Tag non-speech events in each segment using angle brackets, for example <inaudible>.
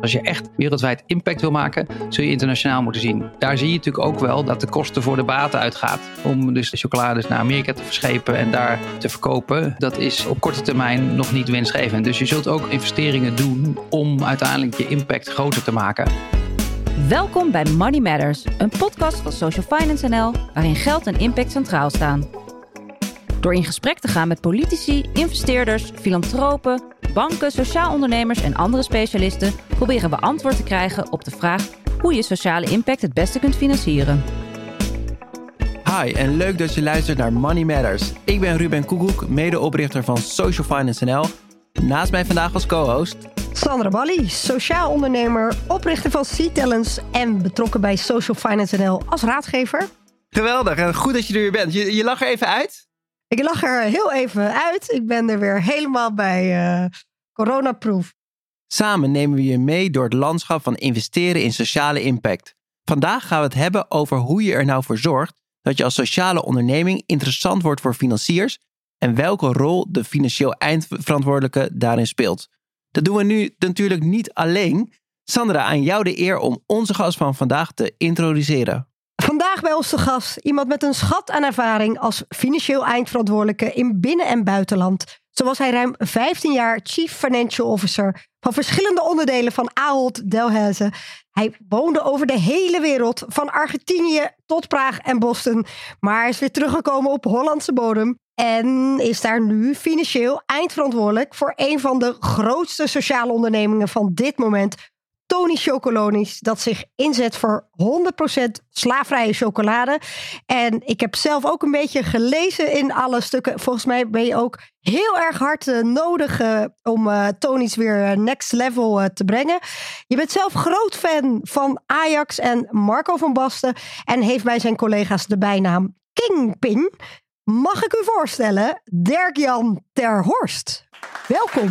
Als je echt wereldwijd impact wil maken, zul je internationaal moeten zien. Daar zie je natuurlijk ook wel dat de kosten voor de baten uitgaat. Om dus de chocolades naar Amerika te verschepen en daar te verkopen. Dat is op korte termijn nog niet winstgevend. Dus je zult ook investeringen doen om uiteindelijk je impact groter te maken. Welkom bij Money Matters, een podcast van Social Finance NL waarin geld en impact centraal staan. Door in gesprek te gaan met politici, investeerders, filantropen, banken, sociaal ondernemers en andere specialisten proberen we antwoord te krijgen op de vraag hoe je sociale impact het beste kunt financieren. Hi en leuk dat je luistert naar Money Matters. Ik ben Ruben Koekoek, medeoprichter van Social Finance NL. Naast mij vandaag als co-host Sandra Balli, sociaal ondernemer, oprichter van C-Talents en betrokken bij Social Finance NL als raadgever. Geweldig en goed dat je er weer bent. Je, je lag er even uit? Ik lag er heel even uit. Ik ben er weer helemaal bij uh, coronaproof. Samen nemen we je mee door het landschap van investeren in sociale impact. Vandaag gaan we het hebben over hoe je er nou voor zorgt dat je als sociale onderneming interessant wordt voor financiers en welke rol de financieel eindverantwoordelijke daarin speelt. Dat doen we nu natuurlijk niet alleen. Sandra, aan jou de eer om onze gast van vandaag te introduceren. Vandaag bij ons gast iemand met een schat aan ervaring als financieel eindverantwoordelijke in binnen- en buitenland. Zo was hij ruim 15 jaar Chief Financial Officer van verschillende onderdelen van Ahold Delhaize. Hij woonde over de hele wereld, van Argentinië tot Praag en Boston. Maar is weer teruggekomen op Hollandse bodem. En is daar nu financieel eindverantwoordelijk voor een van de grootste sociale ondernemingen van dit moment, Tony Chocolonis, dat zich inzet voor 100% slaafvrije chocolade. En ik heb zelf ook een beetje gelezen in alle stukken. Volgens mij ben je ook heel erg hard uh, nodig uh, om uh, Tony's weer next level te brengen. Je bent zelf groot fan van Ajax en Marco van Basten. En heeft bij zijn collega's de bijnaam Kingpin. Mag ik u voorstellen, Dirk-Jan Terhorst. Welkom.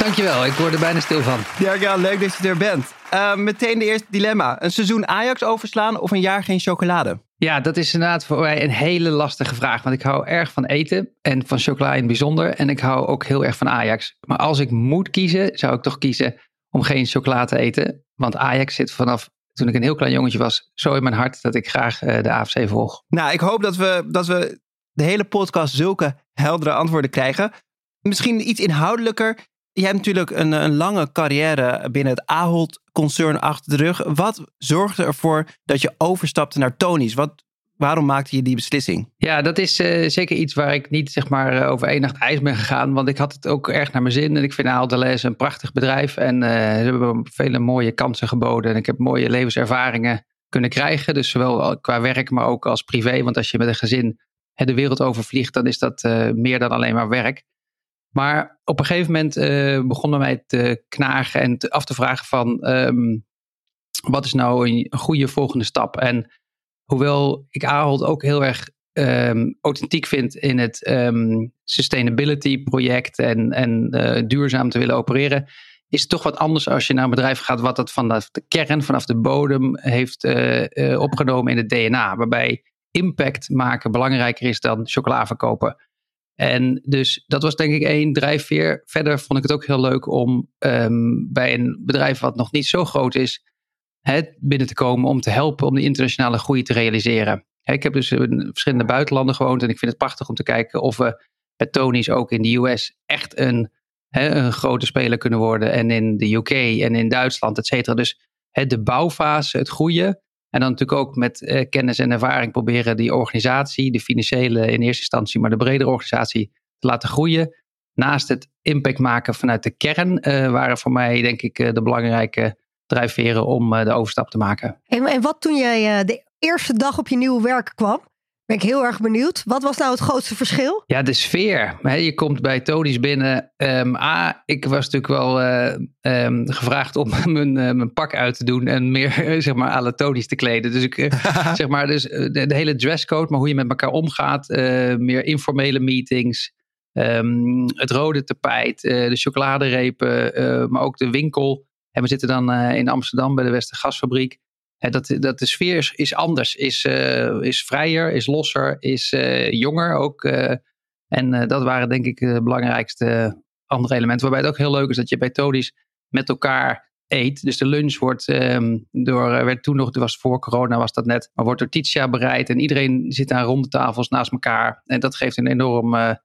Dankjewel, ik word er bijna stil van. Ja, ja leuk dat je er bent. Uh, meteen de eerste dilemma. Een seizoen Ajax overslaan of een jaar geen chocolade? Ja, dat is inderdaad voor mij een hele lastige vraag. Want ik hou erg van eten en van chocola in het bijzonder. En ik hou ook heel erg van Ajax. Maar als ik moet kiezen, zou ik toch kiezen om geen chocola te eten. Want Ajax zit vanaf toen ik een heel klein jongetje was zo in mijn hart dat ik graag uh, de AFC volg. Nou, ik hoop dat we, dat we de hele podcast zulke heldere antwoorden krijgen. Misschien iets inhoudelijker. Je hebt natuurlijk een, een lange carrière binnen het Ahold-concern achter de rug. Wat zorgde ervoor dat je overstapte naar Tony's? Wat, waarom maakte je die beslissing? Ja, dat is uh, zeker iets waar ik niet zeg maar uh, over één nacht ijs ben gegaan. Want ik had het ook erg naar mijn zin. En ik vind Ahold Delhaize een prachtig bedrijf. En uh, ze hebben me vele mooie kansen geboden. En ik heb mooie levenservaringen kunnen krijgen. Dus zowel qua werk, maar ook als privé. Want als je met een gezin de wereld overvliegt, dan is dat meer dan alleen maar werk. Maar op een gegeven moment uh, begonnen wij te knagen en te, af te vragen van um, wat is nou een, goede volgende stap? En hoewel ik Ahold ook heel erg um, authentiek vind in het um, sustainability project en, en uh, duurzaam te willen opereren, is het toch wat anders als je naar een bedrijf gaat wat dat vanaf de kern, vanaf de bodem heeft uh, opgenomen in het DNA. Waarbij impact maken belangrijker is dan chocola verkopen. En dus dat was denk ik één drijfveer. Verder vond ik het ook heel leuk om um, bij een bedrijf wat nog niet zo groot is, hè, binnen te komen om te helpen om de internationale groei te realiseren. Hè, ik heb dus in verschillende buitenlanden gewoond en ik vind het prachtig om te kijken of we met Tony's ook in de US echt een, hè, een grote speler kunnen worden. En in de UK en in Duitsland, et cetera. Dus hè, de bouwfase, het groeien. En dan natuurlijk ook met uh, kennis en ervaring proberen die organisatie, de financiële in eerste instantie, maar de bredere organisatie te laten groeien. Naast het impact maken vanuit de kern uh, waren voor mij denk ik uh, de belangrijke drijfveren om de overstap te maken. En, en wat toen jij de eerste dag op je nieuwe werk kwam? Ben ik heel erg benieuwd. Wat was nou het grootste verschil? Ja, de sfeer. Je komt bij Tony's binnen. Um, A, ik was natuurlijk wel uh, um, gevraagd om <laughs> mijn, uh, mijn pak uit te doen en meer <laughs> zeg maar alle Tony's te kleden. Dus ik uh, <laughs> zeg maar, dus de, de, hele dresscode, maar hoe je met elkaar omgaat. meer informele meetings. Um, het rode tapijt, de chocoladerepen, maar ook de winkel. En we zitten dan in Amsterdam bij de Westergasfabriek dat, dat de sfeer is, is anders, is, uh, is vrijer, is losser, is uh, jonger ook. Uh, en dat waren denk ik de belangrijkste andere elementen. Waarbij het ook heel leuk is dat je bij Todis met elkaar eet. Dus de lunch wordt um, door, werd toen nog, was voor corona was dat net, maar wordt door Titia bereid. En iedereen zit aan ronde tafels naast elkaar. En dat geeft een enorm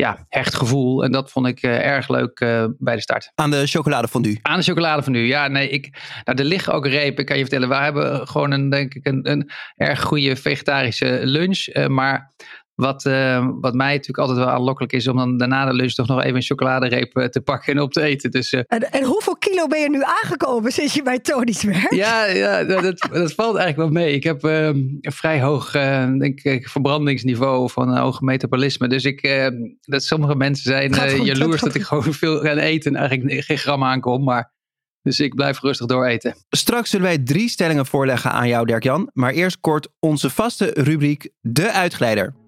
ja, hecht gevoel. En dat vond ik uh, erg leuk uh, bij de start. Aan de chocoladefondue? Aan de chocoladefondue, ja. Nee, ik, nou, er liggen ook repen, kan je vertellen. We hebben gewoon een, denk ik, een, een erg goede vegetarische lunch. maar wat, uh, wat mij natuurlijk altijd wel aanlokkelijk is om dan daarna de lunch toch nog even een chocoladereep uh, te pakken en op te eten. Dus, uh, en, en, hoeveel kilo ben je nu aangekomen sinds je bij Tony's werkt? Ja, ja dat, dat valt eigenlijk wel mee. Ik heb ehm, een vrij hoog denk ik, verbrandingsniveau van een hoog metabolisme. Dus ik, ehm, dat sommige mensen zijn goed, jaloers dat, ik gewoon veel ga eten en eigenlijk geen gram aankom. Maar dus ik blijf rustig dooreten. Straks zullen wij drie stellingen voorleggen aan jou, Dirk-Jan. Maar eerst kort onze vaste rubriek De Uitglijder.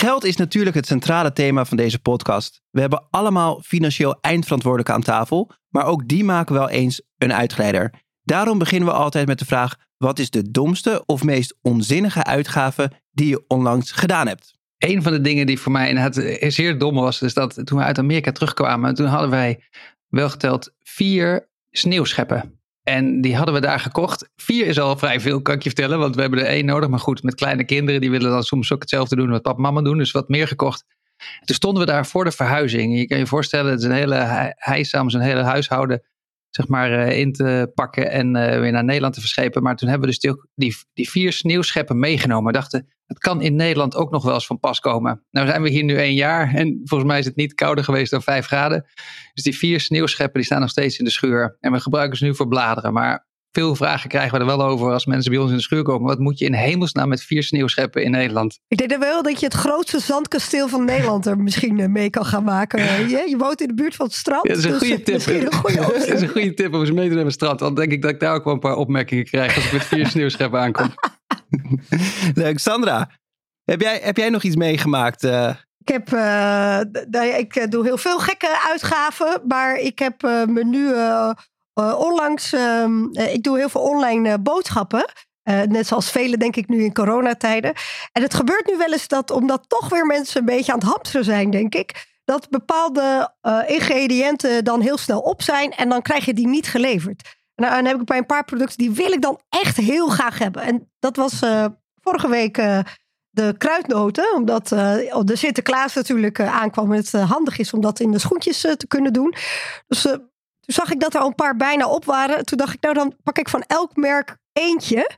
Geld is natuurlijk het centrale thema van deze podcast. We hebben allemaal financieel eindverantwoordelijke aan tafel, maar ook die maken wel eens een uitglijder. Daarom beginnen we altijd met de vraag: wat is de domste of meest onzinnige uitgave die je onlangs gedaan hebt? Een van de dingen die voor mij het zeer dom was, is dat toen we uit Amerika terugkwamen, toen hadden wij wel geteld vier sneeuwscheppen. En die hadden we daar gekocht. Vier is al vrij veel, kan ik je vertellen. Want we hebben er één nodig. Maar goed, met kleine kinderen, die willen dan soms ook hetzelfde doen wat papa en mama doen. Dus wat meer gekocht. toen stonden we daar voor de verhuizing. Je kan je voorstellen, het is een hele hijzaam, zo'n hele huishouden zeg maar, uh, in te pakken en uh, weer naar Nederland te verschepen. Maar toen hebben we dus die, die, die vier sneeuwscheppen meegenomen. We dachten, het kan in Nederland ook nog wel eens van pas komen. Nou zijn we hier nu één jaar en volgens mij is het niet kouder geweest dan vijf graden. Dus die vier sneeuwscheppen die staan nog steeds in de schuur. En we gebruiken ze nu voor bladeren. Maar veel vragen krijgen we er wel over als mensen bij ons in de schuur komen. Wat moet je in hemelsnaam met vier sneeuwscheppen in Nederland? Ik denk wel dat je het grootste zandkasteel van Nederland er misschien eh, mee kan gaan maken. <laughs> Je, je woont in de buurt van het strand. Ja, dat is een goede tip. <laughs> dat is een goede tip om eens mee te nemen het strand. Dan denk ik dat ik daar ook wel een paar opmerkingen krijg als ik met vier <laughs> sneeuwscheppen aankom. Leuk. Sandra, heb jij, heb jij nog iets meegemaakt? Uh... Ik, heb, uh, ik doe heel veel gekke uitgaven, maar ik heb uh, me nu onlangs, ehm, ik doe heel veel online boodschappen. net zoals velen denk ik nu in coronatijden. En het gebeurt nu wel eens dat, omdat toch weer mensen een beetje aan het hamsteren zijn, denk ik, dat bepaalde ingrediënten dan heel snel op zijn en dan krijg je die niet geleverd. En dan heb ik bij een paar producten die wil ik dan echt heel graag hebben. En dat was vorige week de kruidnoten, omdat de Sinterklaas natuurlijk aankwam en het handig is om dat in de schoentjes te kunnen doen. Dus toen zag ik dat er al een paar bijna op waren. Toen dacht ik, nou dan pak ik van elk merk eentje.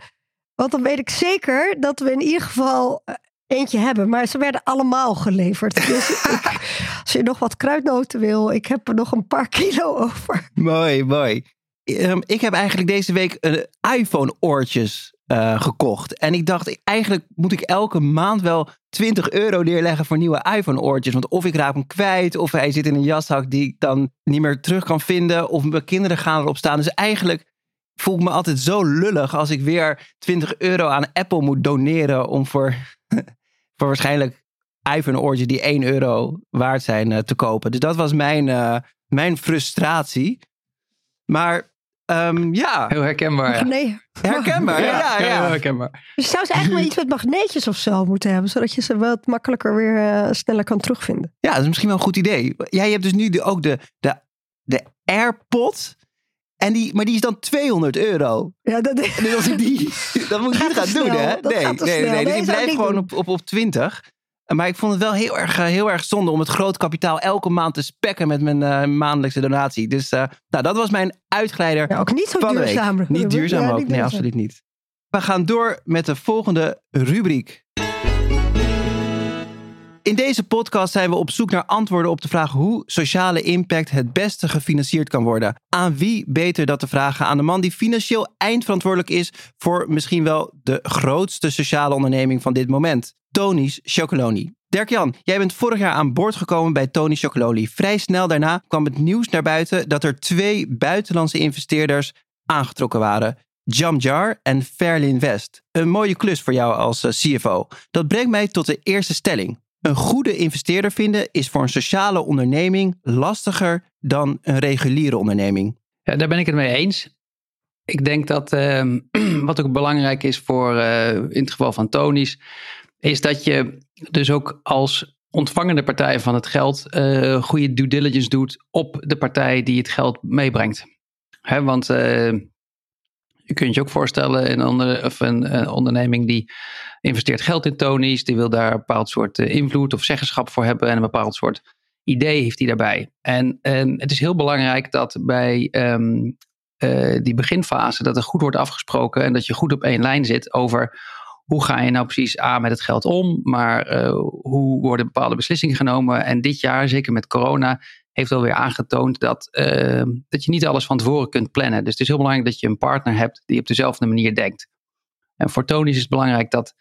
Want dan weet ik zeker dat we in ieder geval eentje hebben. Maar ze werden allemaal geleverd. <laughs> Dus ik, als je nog wat kruidnoten wil, ik heb er nog een paar <laughs> kilo over. Mooi, mooi. Ehm, ik heb eigenlijk deze week een iPhone oortjes uh, gekocht. En ik dacht, eigenlijk moet ik elke maand wel 20 euro neerleggen voor nieuwe iPhone-oortjes. Want of ik raak hem kwijt, of hij zit in een jaszak die ik dan niet meer terug kan vinden. Of mijn kinderen gaan erop staan. Dus eigenlijk voel ik me altijd zo lullig als ik weer 20 euro aan Apple moet doneren. Om voor, <laughs> voor waarschijnlijk iPhone-oortjes die 1 euro waard zijn uh, te kopen. Dus dat was mijn, uh, mijn frustratie. Maar Um, ja. Heel herkenbaar. Nee. Herkenbaar, ja. ja, ja, Heel herkenbaar. Dus je zou ze eigenlijk wel iets met magneetjes of zo moeten hebben, zodat je ze wat makkelijker weer uh, sneller kan terugvinden. Ja, dat is misschien wel een goed idee. Jij hebt dus nu de, ook de, de, de AirPod. En die, maar die is dan 200 euro. Ja, dat is... Dus als ik die, <laughs> dat moet ik niet gaan doen, hè? Nee, nee, nee, nee, Dus ik blijf gewoon op, op, op 20. Maar ik vond het wel heel erg, heel erg zonde om het groot kapitaal elke maand te spekken met mijn uh, maandelijkse donatie. Dus uh, nou, dat was mijn uitglijder. Ja, ook niet zo duurzaam. Niet duurzaam ook. Nee, absoluut niet. We gaan door met de volgende rubriek. In deze podcast zijn we op zoek naar antwoorden op de vraag hoe sociale impact het beste gefinancierd kan worden. Aan wie beter dat te vragen? Aan de man die financieel eindverantwoordelijk is voor misschien wel de grootste sociale onderneming van dit moment. Tony's Chocoloni. Dirk-Jan, jij bent vorig jaar aan boord gekomen bij Tony Chocololi. Vrij snel daarna kwam het nieuws naar buiten dat er twee buitenlandse investeerders aangetrokken waren. Jamjar en Fairlin West. Een mooie klus voor jou als eh, CFO. Dat brengt mij tot de eerste stelling. Een goede investeerder vinden is voor een sociale onderneming lastiger dan een reguliere onderneming. Ja, daar ben ik het mee eens. Ik denk dat uh, <clears throat> wat ook belangrijk is voor, uh, in het geval van Tony's, is dat je dus ook als ontvangende partij van het geld goede due diligence doet op de partij die het geld meebrengt. Hè, want je kunt je ook voorstellen, in onder, of een, een, onderneming die investeert geld in Tony's, die wil daar een bepaald soort invloed of zeggenschap voor hebben en een bepaald soort idee heeft hij daarbij. En, het is heel belangrijk dat bij ehm, eh, die beginfase, dat er goed wordt afgesproken en dat je goed op één lijn zit over hoe ga je nou precies aan met het geld om, maar uh, hoe worden bepaalde beslissingen genomen. En dit jaar, zeker met corona, heeft alweer aangetoond dat, ehm, dat je niet alles van tevoren kunt plannen. Dus het is heel belangrijk dat je een partner hebt die op dezelfde manier denkt. En voor Tony is het belangrijk dat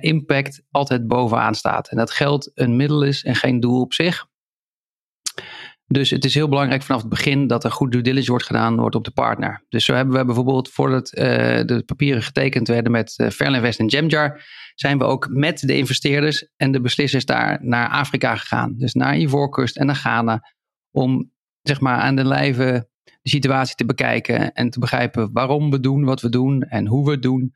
impact altijd bovenaan staat. En dat geld een middel is en geen doel op zich. Dus het is heel belangrijk vanaf het begin dat er goed due diligence wordt gedaan wordt op de partner. Dus zo hebben we bijvoorbeeld voordat uh, de papieren getekend werden met uh, Fairlinvest en Jamjar, zijn we ook met de investeerders en de beslissers daar naar Afrika gegaan. Dus naar Ivoorkust en naar Ghana. Om zeg maar aan de lijve de situatie te bekijken en te begrijpen waarom we doen wat we doen en hoe we het doen.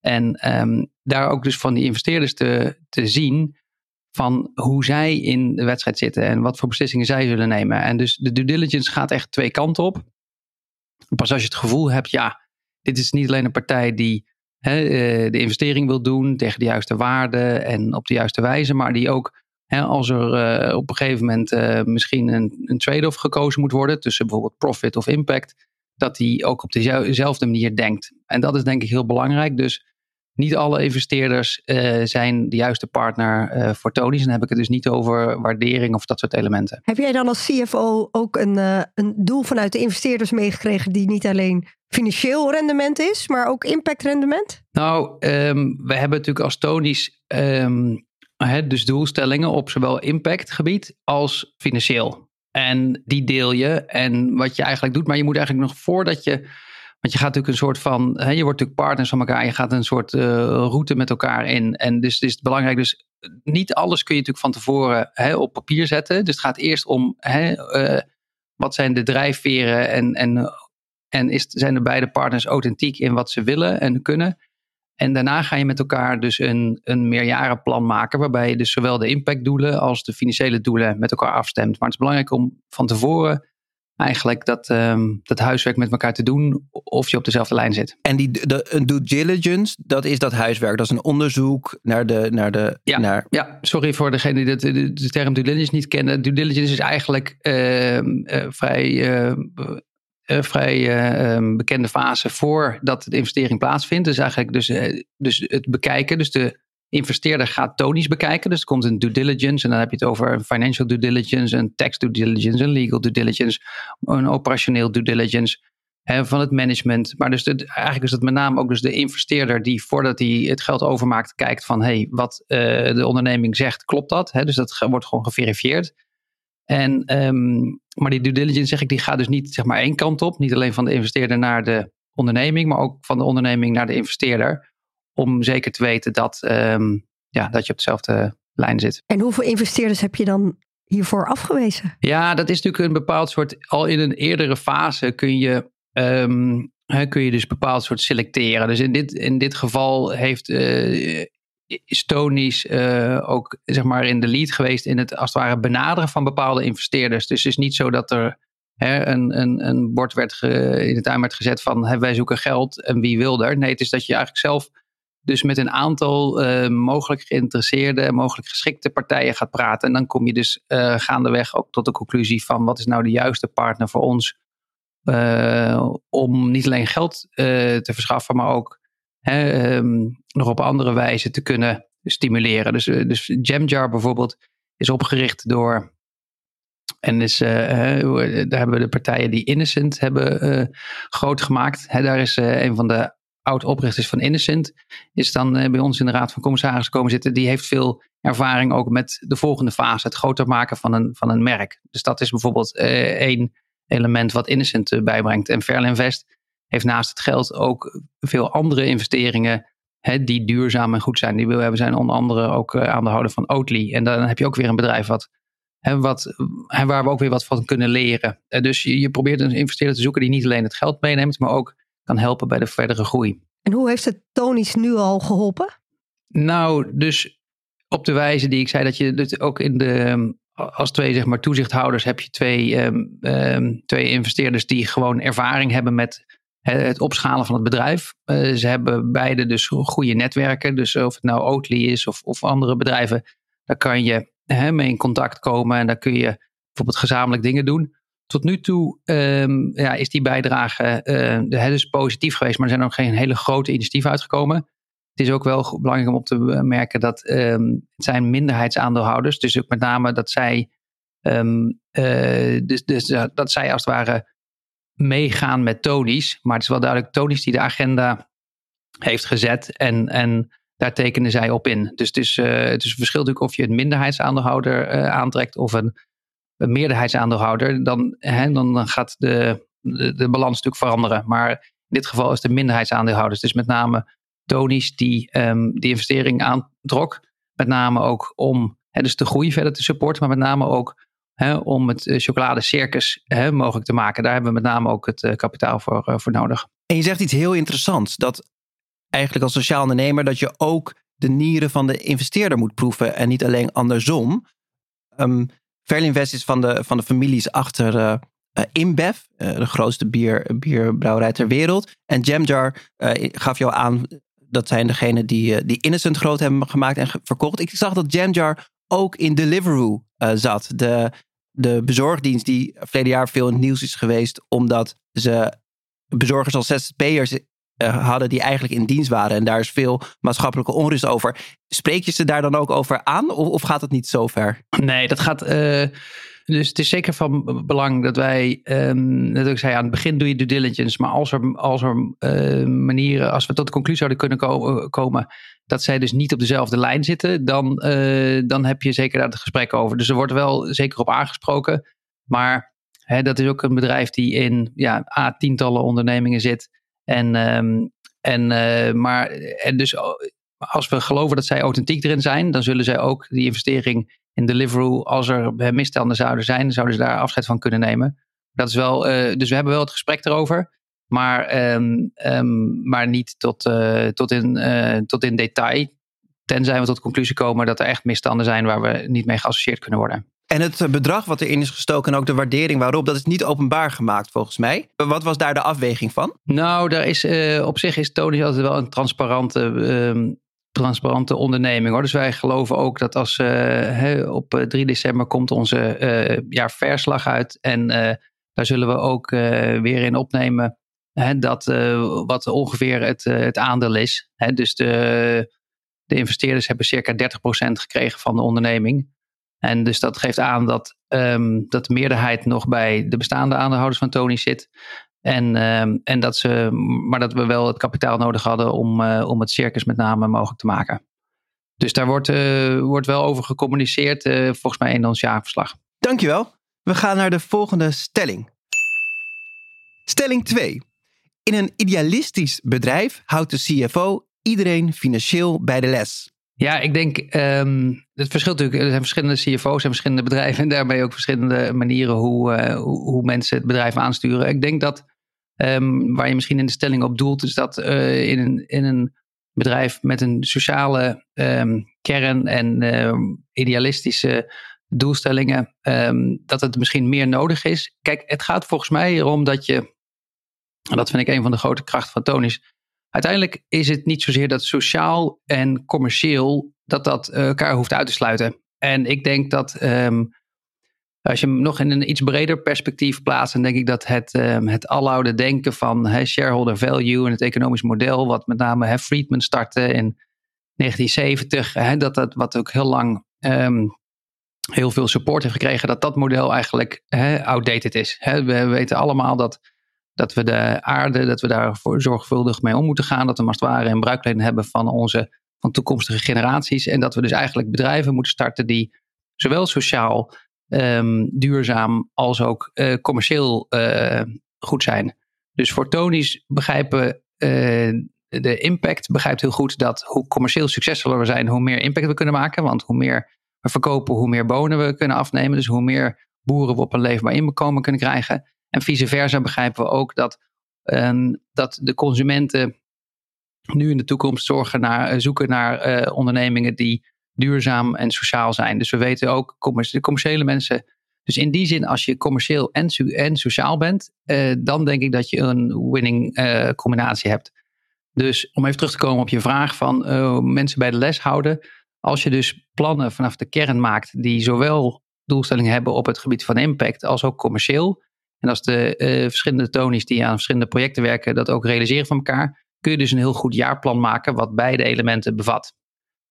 En um, daar ook dus van die investeerders te, te zien van hoe zij in de wedstrijd zitten en wat voor beslissingen zij zullen nemen. En dus de due diligence gaat echt twee kanten op. Pas als je het gevoel hebt, ja, dit is niet alleen een partij die hè, eh, de investering wil doen tegen de juiste waarde en op de juiste wijze, maar die ook, als er uh, op een gegeven moment uh, misschien een, een trade-off gekozen moet worden tussen bijvoorbeeld profit of impact, dat die ook op dezelfde manier denkt. En dat is denk ik heel belangrijk. Dus niet alle investeerders uh, zijn de juiste partner uh, voor Tony's. En dan heb ik het dus niet over waardering of dat soort elementen. Heb jij dan als CFO ook een, uh, een doel vanuit de investeerders meegekregen die niet alleen financieel rendement is, maar ook impactrendement? Nou, um, we hebben natuurlijk als Tony's um, dus doelstellingen op zowel impactgebied als financieel. En die deel je en wat je eigenlijk doet, maar je moet eigenlijk nog voordat je want je gaat natuurlijk een soort van, hè, je wordt natuurlijk partners van elkaar, je gaat een soort uh, route met elkaar in. En dus het is belangrijk, dus niet alles kun je natuurlijk van tevoren hè, op papier zetten. Dus het gaat eerst om hè, uh, wat zijn de drijfveren en, en, en is, zijn de beide partners authentiek in wat ze willen en kunnen. En daarna ga je met elkaar dus een, een meerjarenplan maken, waarbij je dus zowel de impactdoelen als de financiële doelen met elkaar afstemt. Maar het is belangrijk om van tevoren eigenlijk dat, um, dat huiswerk met elkaar te doen of je op dezelfde lijn zit. En die de, een due diligence, dat is dat huiswerk. Dat is een onderzoek naar de... Naar de ja, naar... ja, sorry voor degene die de, de, de term due diligence niet kennen. Due diligence is eigenlijk uh, uh, vrij... Uh, vrij ehm, bekende fase voordat de investering plaatsvindt. Dus eigenlijk dus, dus het bekijken, dus de investeerder gaat tonisch bekijken. Dus er komt een due diligence en dan heb je het over financial due diligence, een tax due diligence, een legal due diligence, een operationeel due diligence van het management. Maar dus eigenlijk is het met name ook dus de investeerder die voordat hij het geld overmaakt kijkt van hey, wat de onderneming zegt, klopt dat? Dus dat wordt gewoon geverifieerd. En, um, maar die due diligence, zeg ik, die gaat dus niet zeg maar één kant op. Niet alleen van de investeerder naar de onderneming, maar ook van de onderneming naar de investeerder om zeker te weten dat, um, ja, dat je op dezelfde lijn zit. En hoeveel investeerders heb je dan hiervoor afgewezen? Ja, dat is natuurlijk een bepaald soort, al in een eerdere fase kun je, um, kun je dus bepaald soort selecteren. Dus in dit, in dit geval heeft uh, Stonies uh, ook zeg maar in de lead geweest in het als het ware benaderen van bepaalde investeerders. Dus het is niet zo dat er hè, een, een, een bord werd in de tuin werd gezet van hè, wij zoeken geld en wie wil er. Nee, het is dat je eigenlijk zelf dus met een aantal uh, mogelijk geïnteresseerde en mogelijk geschikte partijen gaat praten. En dan kom je dus uh, gaandeweg ook tot de conclusie van wat is nou de juiste partner voor ons. Om niet alleen geld te verschaffen, maar ook hè, um, nog op andere wijze te kunnen stimuleren. Dus, dus Jamjar bijvoorbeeld is opgericht door. En is, daar hebben we de partijen die Innocent hebben groot gemaakt. daar is een van de oud-oprichters van Innocent, is dan uh, bij ons in de Raad van Commissarissen komen zitten. Die heeft veel ervaring ook met de volgende fase, het groter maken van een, van een merk. Dus dat is bijvoorbeeld uh, één element wat Innocent uh, bijbrengt. En Verlinvest heeft naast het geld ook veel andere investeringen hè, die duurzaam en goed zijn. Die we hebben zijn onder andere ook aan de houden van Oatly. En dan heb je ook weer een bedrijf wat Hè, wat, hè, waar we ook weer wat van kunnen leren. dus je, je, probeert een investeerder te zoeken die niet alleen het geld meeneemt, maar ook kan helpen bij de verdere groei. En hoe heeft het Tonisch nu al geholpen? Nou, dus op de wijze die ik zei, dat je ook in de, als twee zeg maar, toezichthouders heb je twee, um, twee investeerders die gewoon ervaring hebben met het opschalen van het bedrijf. Uh, ze hebben beide dus goede netwerken. Dus of het nou Oatly is of, of andere bedrijven, daar kan je hè, mee in contact komen en daar kun je bijvoorbeeld gezamenlijk dingen doen. Tot nu toe um, ja, is die bijdrage uh, dus positief geweest, maar er zijn nog geen hele grote initiatieven uitgekomen. Het is ook wel belangrijk om op te merken dat um, het zijn minderheidsaandeelhouders. Dus ook met name dat zij, um, uh, dus, dus, dat zij als het ware meegaan met Tony's. Maar het is wel duidelijk Tony's die de agenda heeft gezet. En, en daar tekenen zij op in. Dus het is, uh, het is verschil natuurlijk of je een minderheidsaandeelhouder uh, aantrekt of een, meerderheidsaandeelhouder. Dan, hè, dan gaat de, de, balans natuurlijk veranderen. Maar in dit geval is de minderheidsaandeelhouders. Dus met name Tony's die um, die investering aantrok. Met name ook om hè, dus de groei verder te supporten. Maar met name ook hè, om het uh, chocoladecircus hè, mogelijk te maken. Daar hebben we met name ook het uh, kapitaal voor, uh, voor nodig. En je zegt iets heel interessants. Dat eigenlijk als sociaal ondernemer dat je ook de nieren van de investeerder moet proeven. En niet alleen andersom. Um, Verlinvest is van de, van de families achter uh, InBev, de grootste bier, bierbrouwerij ter wereld. En Jamjar gaf jou aan, dat zijn degenen die, die Innocent groot hebben gemaakt en verkocht. Ik zag dat Jamjar ook in Deliveroo zat. De, de bezorgdienst die verleden jaar veel in het nieuws is geweest, omdat ze bezorgers als ZZP'ers uh, hadden die eigenlijk in dienst waren. En daar is veel maatschappelijke onrust over. Spreek je ze daar dan ook over aan of, of gaat het niet zo ver? Nee, dat gaat. Uh, dus het is zeker van belang dat wij. Um, net ik zei, aan het begin doe je due diligence. Maar als er, als er manieren. Als we tot de conclusie zouden kunnen ko komen. Dat zij dus niet op dezelfde lijn zitten. dan, dan heb je zeker daar het gesprek over. Dus er wordt wel zeker op aangesproken. Maar hè, dat is ook een bedrijf die in ja, A, tientallen ondernemingen zit. En, um, en, uh, maar, en dus als we geloven dat zij authentiek erin zijn, dan zullen zij ook die investering in Deliveroo, als er misstanden zouden zijn, zouden ze daar afscheid van kunnen nemen. Dat is wel, uh, dus we hebben wel het gesprek erover, maar, um, um, maar niet tot, uh, tot, in, tot in detail. Tenzij we tot de conclusie komen dat er echt misstanden zijn waar we niet mee geassocieerd kunnen worden. En het eh, bedrag wat erin is gestoken en ook de waardering waarop, dat is niet openbaar gemaakt volgens mij. Wat was daar de afweging van? Nou, daar is, uh, op zich is Tony altijd wel een transparante, uh, transparante onderneming. Hoor. Dus wij geloven ook dat als op 3 december komt onze jaarverslag uit. En daar zullen we ook weer in opnemen dat, wat ongeveer het, het aandeel is. Hè, dus de, de investeerders hebben circa 30% gekregen van de onderneming. En dus dat geeft aan dat, um, dat de meerderheid nog bij de bestaande aandeelhouders van Tony zit. En, um, en dat ze, maar dat we wel het kapitaal nodig hadden om, uh, om het circus met name mogelijk te maken. Dus daar wordt, wordt wel over gecommuniceerd, volgens mij in ons jaarverslag. Dankjewel. We gaan naar de volgende stelling. Stelling 2. In een idealistisch bedrijf houdt de CFO iedereen financieel bij de les. Ja, ik denk, um, het verschilt natuurlijk. Er zijn verschillende CFO's en verschillende <laughs> bedrijven. En daarbij ook verschillende manieren hoe, uh, hoe, hoe, mensen het bedrijf aansturen. Ik denk dat, um, waar je misschien in de stelling op doelt, is dat uh, in, een, in een bedrijf met een sociale um, kern en idealistische doelstellingen, dat het misschien meer nodig is. Kijk, het gaat volgens mij erom dat je, en dat vind ik een van de grote krachten van Tonis, uiteindelijk is het niet zozeer dat sociaal en commercieel dat dat eh, elkaar hoeft uit te sluiten. En ik denk dat um, als je hem nog in een iets breder perspectief plaatst, dan denk ik dat het, um, het aloude denken van shareholder value en het economisch model, wat met name he, Friedman startte in 1970, he, dat dat wat ook heel lang um, heel veel support heeft gekregen, dat dat model eigenlijk outdated is. we weten allemaal dat dat we de aarde, dat we daar zorgvuldig mee om moeten gaan. Dat we ware een bruikleen hebben van onze van toekomstige generaties. En dat we dus eigenlijk bedrijven moeten starten die zowel sociaal um, duurzaam als ook uh, commercieel uh, goed zijn. Dus voor Tony's begrijpen uh, de impact begrijpt heel goed dat hoe commercieel succesvoller we zijn, hoe meer impact we kunnen maken. Want hoe meer we verkopen, hoe meer bonen we kunnen afnemen. Dus hoe meer boeren we op een leefbaar inkomen kunnen krijgen. En vice versa begrijpen we ook dat, um, dat de consumenten nu in de toekomst zorgen naar, eh, zoeken naar uh, ondernemingen die duurzaam en sociaal zijn. Dus we weten ook, de commerciële mensen. Dus in die zin, als je commercieel en, en sociaal bent, uh, dan denk ik dat je een winning combinatie hebt. Dus om even terug te komen op je vraag van mensen bij de les houden. Als je dus plannen vanaf de kern maakt die zowel doelstellingen hebben op het gebied van impact als ook commercieel. En als de verschillende tonies die aan verschillende projecten werken dat ook realiseren van elkaar, kun je dus een heel goed jaarplan maken wat beide elementen bevat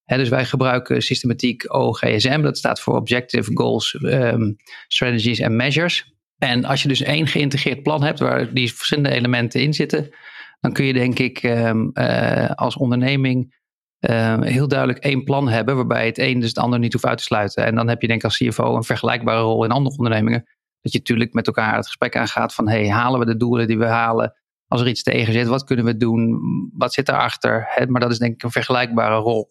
dus wij gebruiken systematiek OGSM, dat staat voor Objective Goals, um, Strategies en Measures. En als je dus één geïntegreerd plan hebt waar die verschillende elementen in zitten, dan kun je denk ik um, uh, als onderneming uh, heel duidelijk één plan hebben, waarbij het een dus het ander niet hoeft uit te sluiten. En dan heb je denk ik als CFO een vergelijkbare rol in andere ondernemingen. Dat je natuurlijk met elkaar het gesprek aangaat van hey, halen we de doelen die we halen? Als er iets tegen zit, wat kunnen we doen? Wat zit erachter? He, maar dat is denk ik een vergelijkbare rol.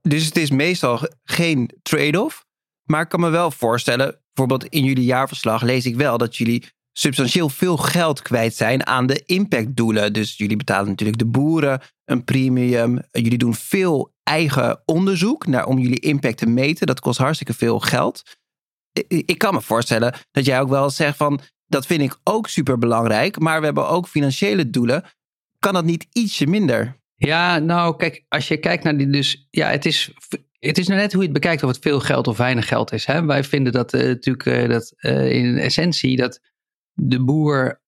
Dus het is meestal geen trade-off. Maar ik kan me wel voorstellen, bijvoorbeeld in jullie jaarverslag lees ik wel dat jullie substantieel veel geld kwijt zijn aan de impactdoelen. Dus jullie betalen natuurlijk de boeren een premium. Jullie doen veel eigen onderzoek naar, om jullie impact te meten. Dat kost hartstikke veel geld. Ik kan me voorstellen dat jij ook wel zegt van dat vind ik ook super belangrijk, maar we hebben ook financiële doelen. Kan dat niet ietsje minder? Ja, nou kijk, als je kijkt naar die dus, ja, het is, het is nou net hoe je het bekijkt of het veel geld of weinig geld is. Hè? Wij vinden dat uh, natuurlijk uh, dat uh, in essentie dat de boer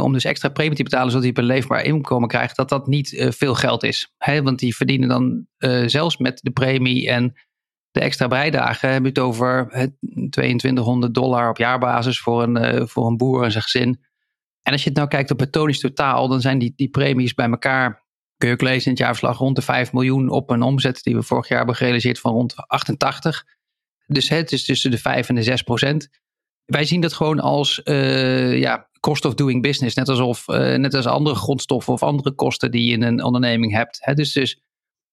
om dus extra premie te betalen zodat hij een leefbaar inkomen krijgt, dat dat niet veel geld is. Hè? Want die verdienen dan zelfs met de premie en de extra bijdagen, hebben het over 2200 dollar op jaarbasis voor een, voor een boer en zijn gezin. En als je het nou kijkt op het tonisch totaal, dan zijn die, die premies bij elkaar kun je ook lezen in het jaarverslag rond de 5 miljoen op een omzet die we vorig jaar hebben gerealiseerd van rond 88. Dus het is tussen de 5 en de 6 procent. Wij zien dat gewoon als uh, ja, cost of doing business. Net, alsof, uh, net als andere grondstoffen of andere kosten die je in een onderneming hebt. Hè? Dus, dus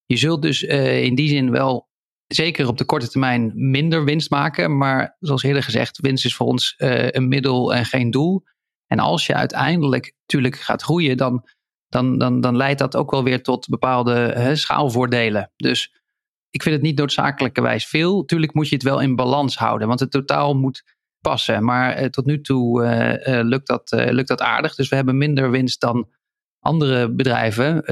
je zult dus in die zin wel zeker op de korte termijn minder winst maken. Maar zoals eerder gezegd, winst is voor ons een middel en geen doel. En als je uiteindelijk natuurlijk gaat groeien, dan dan, dan, dan leidt dat ook wel weer tot bepaalde schaalvoordelen. Dus ik vind het niet noodzakelijkerwijs veel. Tuurlijk moet je het wel in balans houden, want het totaal moet passen. Maar eh, tot nu toe uh, lukt, dat, lukt dat aardig. Dus we hebben minder winst dan andere bedrijven,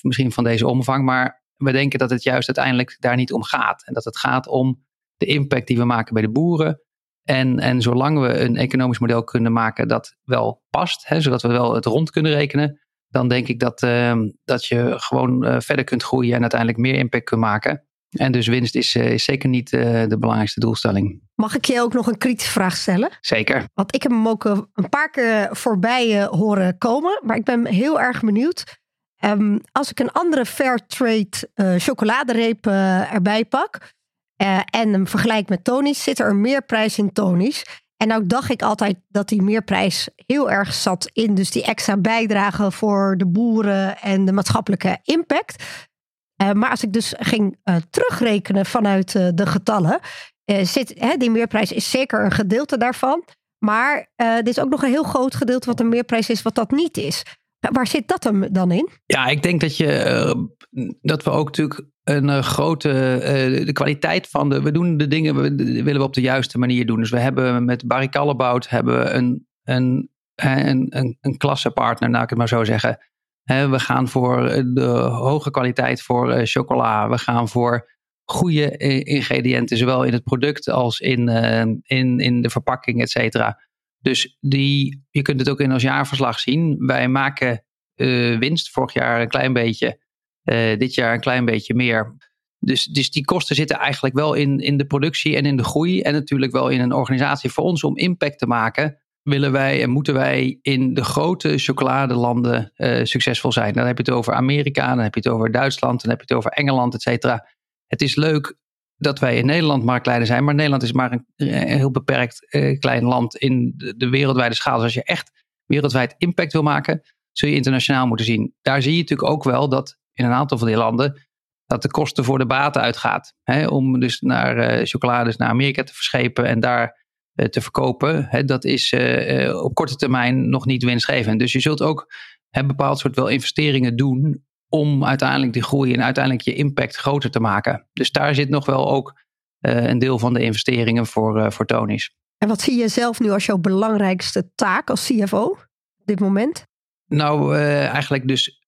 misschien van deze omvang. Maar we denken dat het juist uiteindelijk daar niet om gaat. En dat het gaat om de impact die we maken bij de boeren. En, en zolang we een economisch model kunnen maken dat wel past, hè, zodat we wel het rond kunnen rekenen, dan denk ik dat, ehm, dat je gewoon uh, verder kunt groeien en uiteindelijk meer impact kunt maken. En dus winst is, uh, is zeker niet uh, de belangrijkste doelstelling. Mag ik je ook nog een kritische vraag stellen? Zeker. Want ik heb hem ook een paar keer voorbij horen komen, maar ik ben heel erg benieuwd. Um, als ik een andere Fairtrade chocoladereep erbij pak en hem vergelijk met Tony's, zit er meer prijs in Tony's. En nou dacht ik altijd dat die meerprijs heel erg zat in dus die extra bijdrage voor de boeren en de maatschappelijke impact. Uh, maar als ik dus ging uh, terugrekenen vanuit uh, de getallen, zit hè, die meerprijs is zeker een gedeelte daarvan. Maar dit is ook nog een heel groot gedeelte wat een meerprijs is, wat dat niet is. Waar zit dat hem dan in? Ja, ik denk dat, je, dat we ook natuurlijk een uh, grote uh, de kwaliteit van de. We doen de dingen we, willen we op de juiste manier doen. Dus we hebben met Barry hebben we een, een, een, een, een klassepartner, nou ik het maar zo zeggen. we gaan voor de hoge kwaliteit voor chocola. We gaan voor goede ingrediënten, zowel in het product als in, in, in de verpakking, et cetera. Dus die, je kunt het ook in ons jaarverslag zien. Wij maken winst, vorig jaar een klein beetje. Uh, dit jaar een klein beetje meer. Dus, dus die kosten zitten eigenlijk wel in, in de productie en in de groei. En natuurlijk wel in een organisatie. Voor ons om impact te maken, willen wij en moeten wij in de grote chocoladelanden uh, succesvol zijn. Dan heb je het over Amerika, dan heb je het over Duitsland, dan heb je het over Engeland, et cetera. Het is leuk dat wij in Nederland marktleider zijn, maar Nederland is maar een, heel beperkt uh, klein land in de, de, wereldwijde schaal. Dus als je echt wereldwijd impact wil maken, zul je internationaal moeten zien. Daar zie je natuurlijk ook wel dat in een aantal van die landen dat de kosten voor de baten uitgaat. Hè, om dus naar uh, chocolades naar Amerika te verschepen en daar uh, te verkopen. Hè, dat is op korte termijn nog niet winstgevend. Dus je zult ook een bepaald soort wel investeringen doen om uiteindelijk die groei en uiteindelijk je impact groter te maken. Dus daar zit nog wel ook een deel van de investeringen voor, voor Tony's. En wat zie je zelf nu als jouw belangrijkste taak als CFO op dit moment? Nou, eigenlijk dus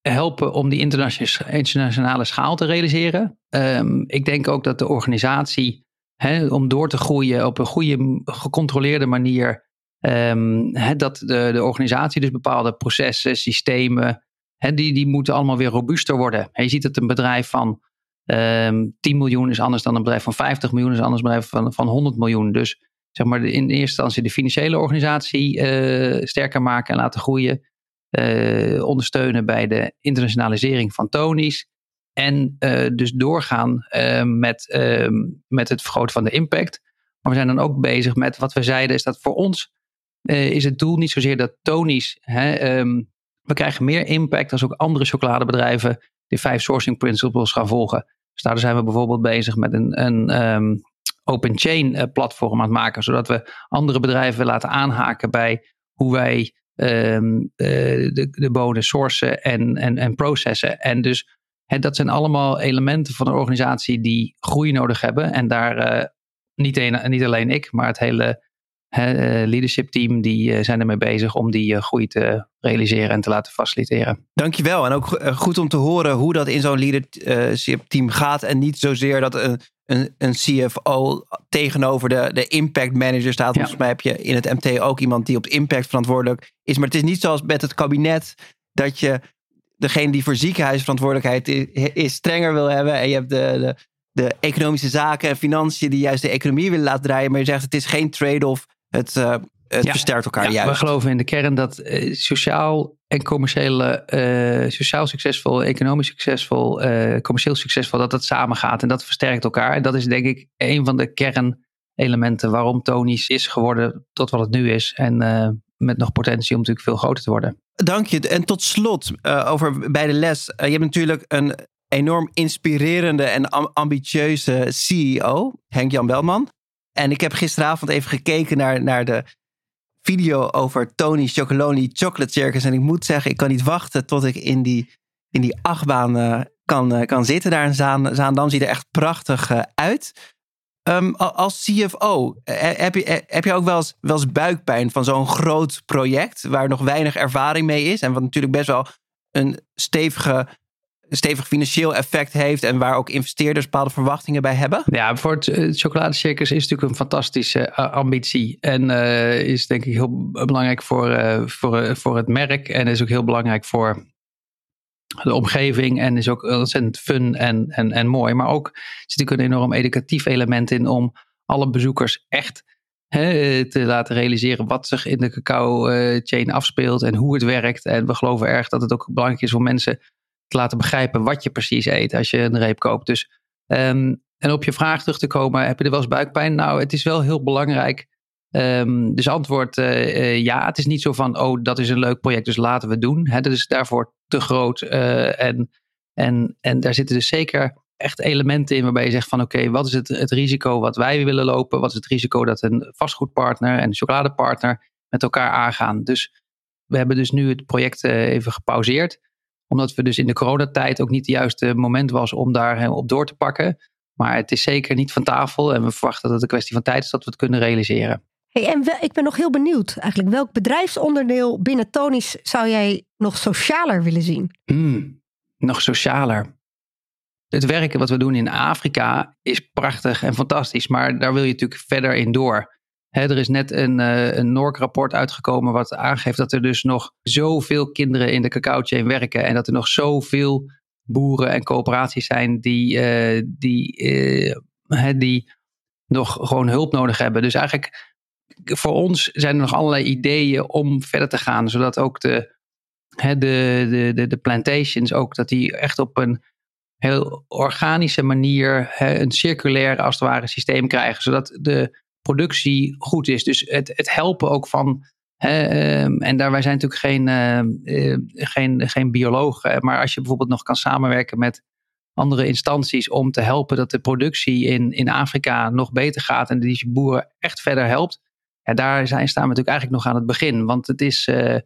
helpen om die internationale schaal te realiseren. Ehm, ik denk ook dat de organisatie, om door te groeien op een goede, gecontroleerde manier, um, hè, dat de, de organisatie dus bepaalde processen, systemen, die, die moeten allemaal weer robuuster worden. je ziet dat een bedrijf van um, ehm, 10 miljoen is anders dan een bedrijf van 50 miljoen, is anders dan een bedrijf van, van 100 miljoen. Dus zeg maar in eerste instantie de financiële organisatie uh, sterker maken en laten groeien. Uh, ondersteunen bij de internationalisering van Tony's. En uh, dus doorgaan met, ehm, met het vergroten van de impact. Maar we zijn dan ook bezig met wat we zeiden, is dat voor ons is het doel niet zozeer dat Tony's. Hè, um, we krijgen meer impact als ook andere chocoladebedrijven die vijf sourcing principles gaan volgen. Dus daar zijn we bijvoorbeeld bezig met een, een um, open chain platform aan het maken, zodat we andere bedrijven laten aanhaken bij hoe wij um, de, de boden sourcen en, en, en processen. En dus dat zijn allemaal elementen van een organisatie die groei nodig hebben. En daar uh, niet, een, niet alleen ik, maar het hele he, leadership team, die zijn ermee bezig om die groei te realiseren en te laten faciliteren. Dankjewel. En ook goed om te horen hoe dat in zo'n leadership team gaat. En niet zozeer dat een, een, een CFO tegenover de, de impact manager staat. Volgens mij heb je in het MT ook iemand die op impact verantwoordelijk is. Maar het is niet zoals met het kabinet dat je degene die voor ziekenhuisverantwoordelijkheid is, is strenger wil hebben. En je hebt de, de, de, economische zaken en financiën die juist de economie willen laten draaien. Maar je zegt het is geen trade-off. Het, uh, het versterkt elkaar ja, juist. We geloven in de kern dat uh, sociaal en commerciële, uh, sociaal succesvol, economisch succesvol, commercieel succesvol, dat dat samen gaat en dat versterkt elkaar. En dat is denk ik een van de kernelementen waarom Tony's is geworden tot wat het nu is. En met nog potentie om natuurlijk veel groter te worden. Dank je. En tot slot, over bij de les. je hebt natuurlijk een enorm inspirerende en ambitieuze CEO, Henk-Jan Belman. En ik heb gisteravond even gekeken naar, naar de video over Tony Chocoloni Chocolate Circus. En ik moet zeggen, ik kan niet wachten tot ik in die, in die achtbaan uh, kan, uh, kan zitten daar in Zaan, Zaandam. Ziet er echt prachtig uh, uit. Um, als CFO, heb je, heb je ook wel eens, wel eens buikpijn van zo'n groot project waar nog weinig ervaring mee is en wat natuurlijk best wel een stevige stevig financieel effect heeft en waar ook investeerders bepaalde verwachtingen bij hebben? Ja, voor het, het chocoladecircus is natuurlijk een fantastische uh, ambitie en uh, is denk ik heel belangrijk voor, voor, voor het merk en is ook heel belangrijk voor de omgeving en is ook ontzettend fun en, en, en mooi. Maar ook zit natuurlijk een enorm educatief element in om alle bezoekers echt te laten realiseren wat zich in de cacao chain afspeelt en hoe het werkt. En we geloven erg dat het ook belangrijk is voor mensen te laten begrijpen wat je precies eet als je een reep koopt. Dus, um, en op je vraag terug te komen, heb je er wel eens buikpijn? Nou, het is wel heel belangrijk. Um, dus antwoord uh, ja. Het is niet zo van, oh, dat is een leuk project, dus laten we het doen. Hè, dat is daarvoor te groot. Uh, en, en, en daar zitten dus zeker echt elementen in waarbij je zegt van oké, wat is het, het risico wat wij willen lopen? Wat is het risico dat een vastgoedpartner en een chocoladepartner met elkaar aangaan? Dus we hebben dus nu het project even gepauzeerd omdat we dus in de coronatijd ook niet het juiste moment was om daar op door te pakken. Maar het is zeker niet van tafel en we verwachten dat het een kwestie van tijd is dat we het kunnen realiseren. Hey, en ik ben nog heel benieuwd eigenlijk. Welk bedrijfsonderdeel binnen Tony's zou jij nog socialer willen zien? Hmm, nog socialer. Het werken wat we doen in Afrika is prachtig en fantastisch. Maar daar wil je natuurlijk verder in door er is net een, uh, een NORC-rapport uitgekomen wat aangeeft dat er dus nog zoveel kinderen in de cacao-chain werken. En dat er nog zoveel boeren en coöperaties zijn die, uh, die, uh, die nog gewoon hulp nodig hebben. Dus eigenlijk voor ons zijn er nog allerlei ideeën om verder te gaan. Zodat ook de, de, de, de, de plantations ook, dat die echt op een heel organische manier een circulair als het ware systeem krijgen. Zodat de productie goed is. Dus het, het helpen ook van. Ehm, en daar, wij zijn natuurlijk geen, uh, geen, geen biologen. Maar als je bijvoorbeeld nog kan samenwerken met andere instanties om te helpen dat de productie in, in Afrika nog beter gaat en die boeren echt verder helpt. Daar zijn, staan we natuurlijk eigenlijk nog aan het begin. Want het is, uh,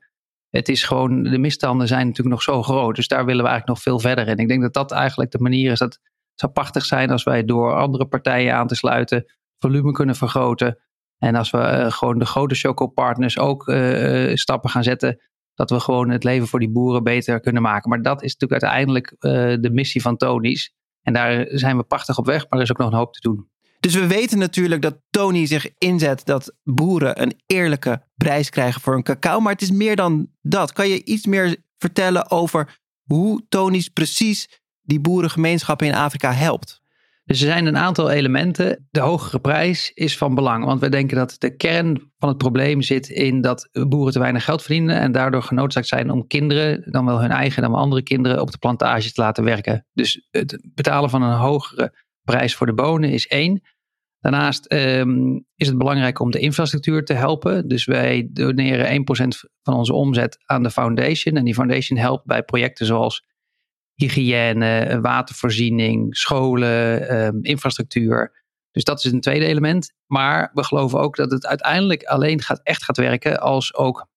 het is gewoon, de misstanden zijn natuurlijk nog zo groot. Dus daar willen we eigenlijk nog veel verder in. Ik denk dat dat eigenlijk de manier is. Dat het zou prachtig zijn als wij door andere partijen aan te sluiten volume kunnen vergroten. En als we eh, gewoon de grote chocopartners ook uh, stappen gaan zetten. Dat we gewoon het leven voor die boeren beter kunnen maken. Maar dat is natuurlijk uiteindelijk de missie van Tony's. En daar zijn we prachtig op weg, maar er is ook nog een hoop te doen. Dus we weten natuurlijk dat Tony zich inzet dat boeren een eerlijke prijs krijgen voor hun cacao. Maar het is meer dan dat. Kan je iets meer vertellen over hoe Tony's precies die boerengemeenschappen in Afrika helpt? Dus er zijn een aantal elementen. De hogere prijs is van belang, want we denken dat de kern van het probleem zit in dat boeren te weinig geld verdienen en daardoor genoodzaakt zijn om kinderen, dan wel hun eigen, dan wel andere kinderen, op de plantage te laten werken. Dus het betalen van een hogere prijs voor de bonen is één. Daarnaast um, is het belangrijk om de infrastructuur te helpen. Dus wij doneren 1% van onze omzet aan de foundation. En die foundation helpt bij projecten zoals hygiëne, watervoorziening, scholen, um, infrastructuur. Dus dat is een tweede element. Maar we geloven ook dat het uiteindelijk alleen gaat, echt gaat werken als ook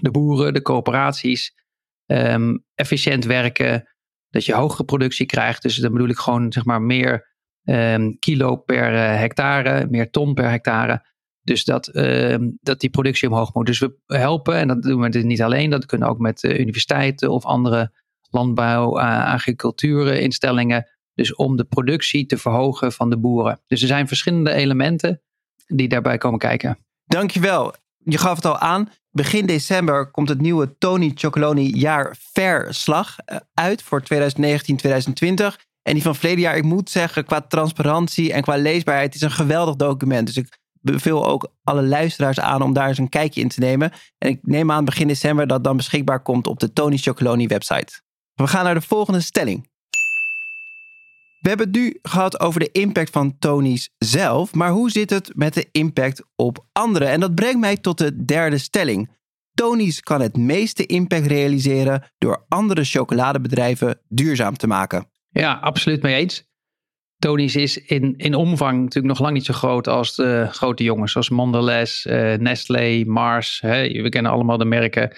de boeren, de coöperaties um, efficiënt werken. Dat je hogere productie krijgt. Dus dan bedoel ik gewoon zeg maar meer um, kilo per uh, hectare, meer ton per hectare. Dus dat, dat die productie omhoog moet. Dus we helpen, en dat doen we dus niet alleen, dat kunnen ook met uh, universiteiten of andere landbouw, agricultuur instellingen. Dus om de productie te verhogen van de boeren. Dus er zijn verschillende elementen die daarbij komen kijken. Dankjewel. Je gaf het al aan. Begin december komt het nieuwe Tony Chocoloni jaar verslag eh, uit voor 2019-2020. En die van verleden jaar, ik moet zeggen, qua transparantie en qua leesbaarheid, is een geweldig document. Dus ik beveel ook alle luisteraars aan om daar eens een kijkje in te nemen. En ik neem aan begin december dat dan beschikbaar komt op de Tony Chocoloni website. We gaan naar de volgende stelling. We hebben het nu gehad over de impact van Tony's zelf, maar hoe zit het met de impact op anderen? En dat brengt mij tot de derde stelling. Tony's kan het meeste impact realiseren door andere chocoladebedrijven duurzaam te maken. Ja, absoluut mee eens. Tony's is in, in omvang natuurlijk nog lang niet zo groot als de grote jongens, zoals Mondelez, uh, Nestlé, Mars. Hè. We kennen allemaal de merken.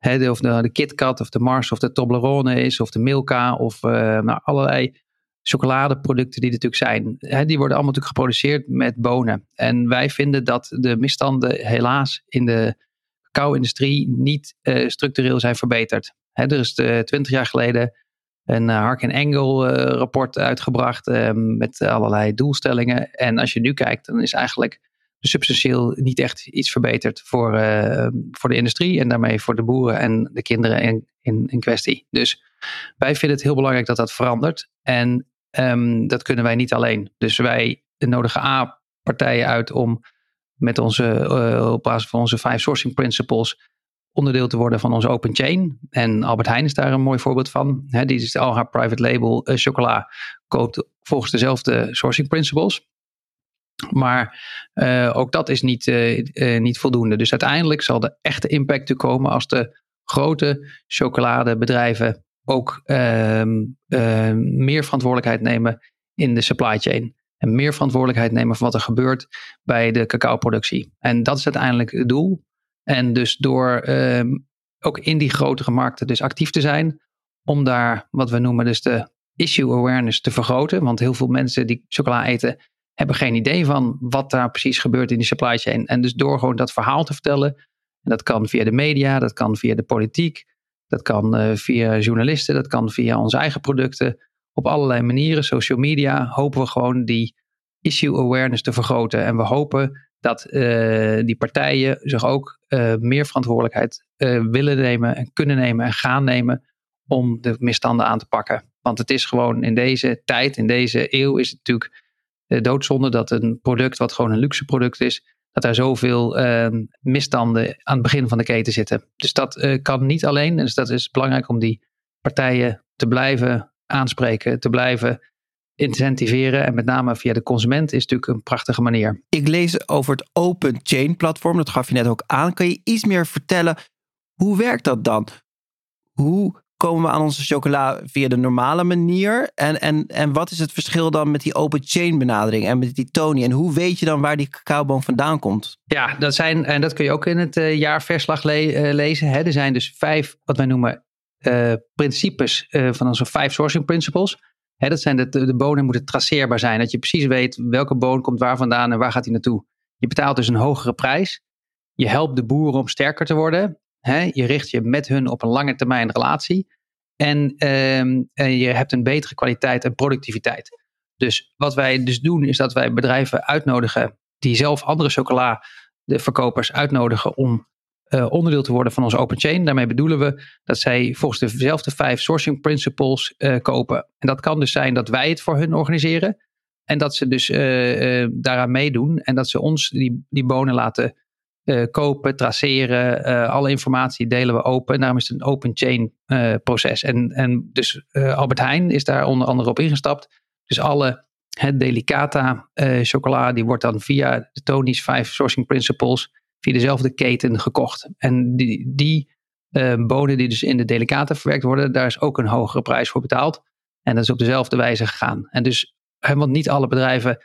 Of de, de KitKat of de Mars of de Toblerone is of de Milka of uh, nou, allerlei chocoladeproducten die er natuurlijk zijn. Die worden allemaal natuurlijk geproduceerd met bonen. En wij vinden dat de misstanden helaas in de cacao-industrie niet uh, structureel zijn verbeterd. Er is twintig jaar geleden een Hark Engel rapport uitgebracht met allerlei doelstellingen. En als je nu kijkt, dan is eigenlijk substantieel niet echt iets verbeterd voor, voor de industrie en daarmee voor de boeren en de kinderen in, in, in kwestie. Dus wij vinden het heel belangrijk dat dat verandert. En um, dat kunnen wij niet alleen. Dus wij nodigen A-partijen uit om met onze, op basis van onze five sourcing principles onderdeel te worden van onze open chain. En Albert Heijn is daar een mooi voorbeeld van. He, die is al haar private label uh, chocola koopt volgens dezelfde sourcing principles. Maar uh, ook dat is niet, uh, niet voldoende. Dus uiteindelijk zal de echte impact er komen als de grote chocoladebedrijven ook ehm, meer verantwoordelijkheid nemen in de supply chain. En meer verantwoordelijkheid nemen voor wat er gebeurt bij de cacao-productie. En dat is uiteindelijk het doel. En dus door um, ook in die grotere markten dus actief te zijn, om daar wat we noemen dus de issue awareness te vergroten. Want heel veel mensen die chocola eten, hebben geen idee van wat daar precies gebeurt in die supply chain. En dus door gewoon dat verhaal te vertellen, en dat kan via de media, dat kan via de politiek, dat kan uh, via journalisten, dat kan via onze eigen producten. Op allerlei manieren, social media, hopen we gewoon die issue awareness te vergroten. En we hopen dat uh, die partijen zich ook uh, meer verantwoordelijkheid willen nemen en kunnen nemen en gaan nemen om de misstanden aan te pakken. Want het is gewoon in deze tijd, in deze eeuw, is het natuurlijk doodzonde dat een product wat gewoon een luxe product is, dat er zoveel ehm, misstanden aan het begin van de keten zitten. Dus dat kan niet alleen. Dus dat is belangrijk om die partijen te blijven aanspreken, te blijven incentiveren en met name via de consument is natuurlijk een prachtige manier. Ik lees over het Open Chain platform, dat gaf je net ook aan. Kan je iets meer vertellen? Hoe werkt dat dan? Hoe komen we aan onze chocola via de normale manier? En, en, en wat is het verschil dan met die open chain benadering en met die Tony? En hoe weet je dan waar die cacaoboon vandaan komt? Ja, dat zijn, en dat kun je ook in het uh, jaarverslag le lezen. Hè. Er zijn dus vijf, wat wij noemen, uh, principes van onze vijf sourcing principles. Hè, dat zijn de, de bonen moeten traceerbaar zijn. Dat je precies weet welke boon komt waar vandaan en waar gaat hij naartoe. Je betaalt dus een hogere prijs. Je helpt de boeren om sterker te worden. Hè? Je richt je met hun op een lange termijn relatie. En, uh, en je hebt een betere kwaliteit en productiviteit. Dus wat wij dus doen is dat wij bedrijven uitnodigen die zelf andere chocola, de verkopers uitnodigen om uh, onderdeel te worden van onze open chain. Daarmee bedoelen we dat zij volgens dezelfde vijf sourcing principles uh, kopen. En dat kan dus zijn dat wij het voor hun organiseren. En dat ze dus uh, daaraan meedoen. En dat ze ons die, die bonen laten kopen, traceren. alle informatie delen we open. En daarom is het een open chain proces. En, en dus Albert Heijn is daar onder andere op ingestapt. Dus alle het Delicata chocola, die wordt dan via de Tony's vijf sourcing principles via dezelfde keten gekocht. En die, die bonen die dus in de Delicata verwerkt worden, daar is ook een hogere prijs voor betaald. En dat is op dezelfde wijze gegaan. En dus, want niet alle bedrijven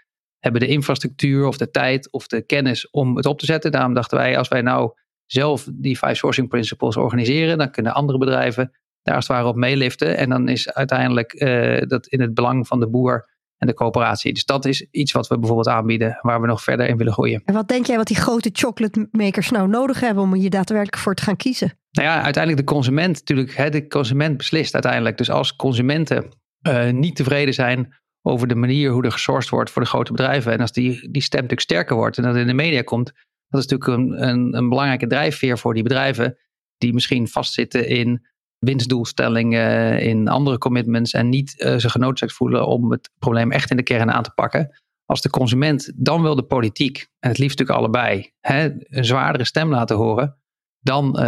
hebben de infrastructuur of de tijd of de kennis om het op te zetten. Daarom dachten wij, als wij nou zelf die five sourcing principles organiseren, dan kunnen andere bedrijven daar als het ware op meeliften. En dan is uiteindelijk uh, dat in het belang van de boer en de coöperatie. Dus dat is iets wat we bijvoorbeeld aanbieden, waar we nog verder in willen groeien. En wat denk jij wat die grote chocolate makers nou nodig hebben om je daadwerkelijk voor te gaan kiezen? Nou ja, uiteindelijk de consument natuurlijk. Hè, de consument beslist uiteindelijk. Dus als consumenten uh, niet tevreden zijn over de manier hoe er gesourced wordt voor de grote bedrijven. En als die, die stem natuurlijk sterker wordt en dat in de media komt. Dat is natuurlijk een, een, een belangrijke drijfveer voor die bedrijven. Die misschien vastzitten in winstdoelstellingen, in andere commitments en niet uh, zich genoodzaakt voelen om het probleem echt in de kern aan te pakken. Als de consument dan wil de politiek, en het liefst natuurlijk allebei, hè, een zwaardere stem laten horen, dan uh,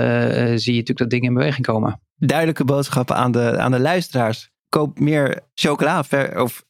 zie je natuurlijk dat dingen in beweging komen. Duidelijke boodschappen aan de, aan de luisteraars. Koop meer chocola of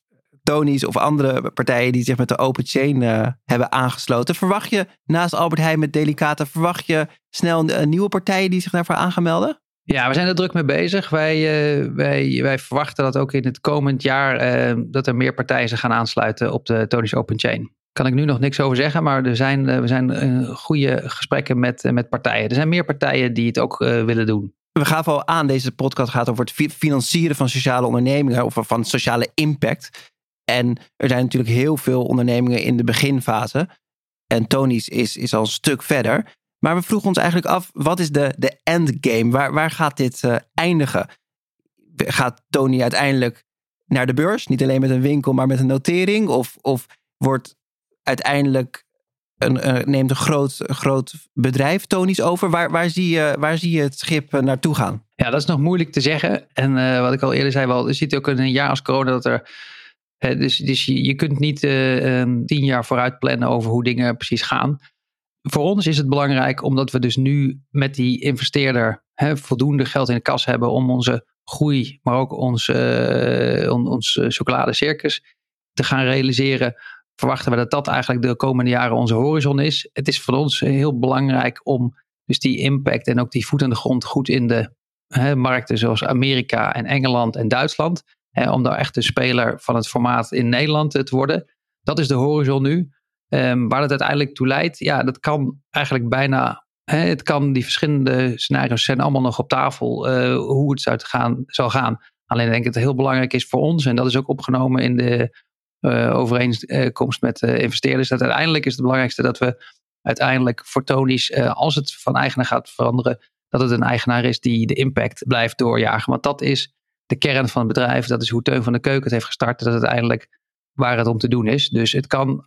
Tony's of andere partijen die zich met de open chain uh, hebben aangesloten. Verwacht je naast Albert Heijn met Delicata, verwacht je snel nieuwe partijen die zich daarvoor aan gaan melden? Ja, we zijn er druk mee bezig. Wij, uh, wij, wij verwachten dat ook in het komend jaar uh, dat er meer partijen zich gaan aansluiten op de Tony's Open Chain. Kan ik nu nog niks over zeggen, maar er zijn, we zijn goede gesprekken met, met partijen. Er zijn meer partijen die het ook willen doen. We gaven al aan, deze podcast gaat over het financieren van sociale ondernemingen of van sociale impact. En er zijn natuurlijk heel veel ondernemingen in de beginfase. En Tony's is, is al een stuk verder. Maar we vroegen ons eigenlijk af, wat is de, de endgame? Waar, waar gaat dit uh, eindigen? Gaat Tony uiteindelijk naar de beurs? Niet alleen met een winkel, maar met een notering? Of, of wordt uiteindelijk een, uh, neemt een groot, groot bedrijf Tony's over? Waar, waar, zie je, waar zie je het schip uh, naartoe gaan? Ja, dat is nog moeilijk te zeggen. En wat ik al eerder zei, wel, je ziet ook in een jaar als corona dat er dus, dus je, kunt niet uh, um, tien jaar vooruit plannen over hoe dingen precies gaan voor ons is het belangrijk omdat we dus nu met die investeerder voldoende geld in de kas hebben om onze groei, maar ook ons, uh, ons chocoladecircus te gaan realiseren. Verwachten we dat dat eigenlijk de komende jaren onze horizon is. Het is voor ons heel belangrijk om dus die impact en ook die voet aan de grond goed in de markten zoals Amerika en Engeland en Duitsland. Om daar echt de speler van het formaat in Nederland te worden. Dat is de horizon nu. Um, waar het uiteindelijk toe leidt, ja, dat kan eigenlijk bijna. Hè, het kan, die verschillende scenario's zijn allemaal nog op tafel uh, hoe het zou gaan, zal gaan. Alleen denk ik dat het heel belangrijk is voor ons, en dat is ook opgenomen in de uh, overeenkomst met uh, investeerders, dat uiteindelijk is het belangrijkste dat we uiteindelijk voor Tony's, als het van eigenaar gaat veranderen, dat het een eigenaar is die de impact blijft doorjagen. Want dat is de kern van het bedrijf, dat is hoe Teun van de Keuken het heeft gestart, dat het uiteindelijk waar het om te doen is. Dus het kan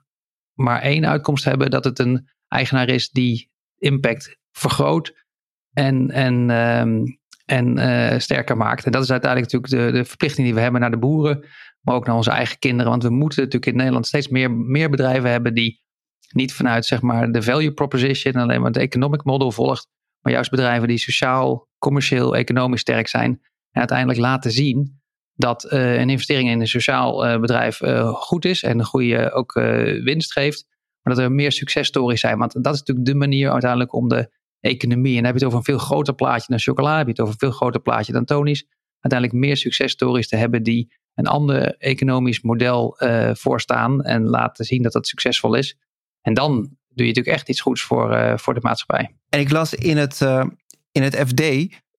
maar één uitkomst hebben: dat het een eigenaar is die impact vergroot en, en, um, en uh, sterker maakt. En dat is uiteindelijk natuurlijk de, de verplichting die we hebben naar de boeren, maar ook naar onze eigen kinderen. Want we moeten natuurlijk in Nederland steeds meer, meer bedrijven hebben die niet vanuit zeg maar, de value proposition, alleen maar het economic model volgt, maar juist bedrijven die sociaal, commercieel, economisch sterk zijn en uiteindelijk laten zien dat uh, een investering in een sociaal uh, bedrijf uh, goed is en een goede ook winst geeft. Maar dat er meer successtories zijn. Want dat is natuurlijk de manier uiteindelijk om de economie. En dan heb je het over een veel groter plaatje dan chocola. Heb je het over een veel groter plaatje dan Tony's. uiteindelijk meer successtories te hebben die een ander economisch model voorstaan en laten zien dat dat succesvol is. En dan doe je natuurlijk echt iets goeds voor, voor de maatschappij. En ik las in het, in het FD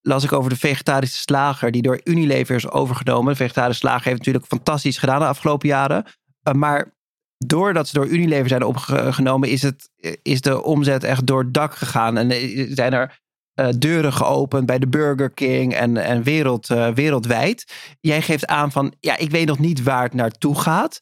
las ik over de vegetarische slager die door Unilever is overgenomen. De vegetarische slager heeft natuurlijk fantastisch gedaan de afgelopen jaren. maar doordat ze door Unilever zijn opgenomen, is, het, is de omzet echt door het dak gegaan. En zijn er deuren geopend bij de Burger King en, en wereld, wereldwijd. Jij geeft aan van, ja, ik weet nog niet waar het naartoe gaat.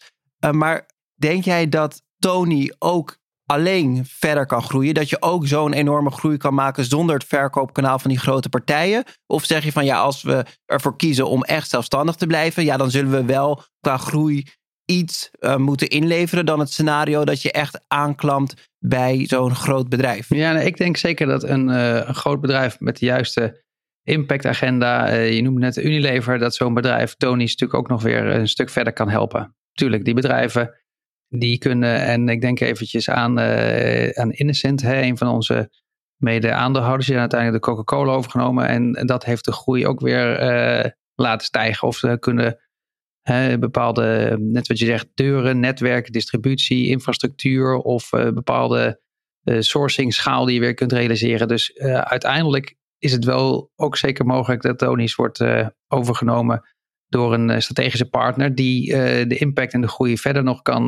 Maar denk jij dat Tony ook alleen verder kan groeien? Dat je ook zo'n enorme groei kan maken zonder het verkoopkanaal van die grote partijen? Of zeg je van, ja, als we ervoor kiezen om echt zelfstandig te blijven, ja, dan zullen we wel qua groei iets uh, moeten inleveren dan het scenario dat je echt aanklampt bij zo'n groot bedrijf? Ja, nou, ik denk zeker dat een, uh, een, groot bedrijf met de juiste impactagenda, uh, je noemde net Unilever, dat zo'n bedrijf Tony's natuurlijk ook nog weer een stuk verder kan helpen. Tuurlijk, die bedrijven die kunnen, en ik denk eventjes aan, aan Innocent, hè, een van onze mede-aandeelhouders, die uiteindelijk de Coca-Cola overgenomen. En dat heeft de groei ook weer laten stijgen. Of ze kunnen bepaalde, net wat je zegt, deuren, netwerken, distributie, infrastructuur of uh, bepaalde sourcing schaal die je weer kunt realiseren. Dus uiteindelijk is het wel ook zeker mogelijk dat Tony's wordt overgenomen door een strategische partner die de impact en de groei verder nog kan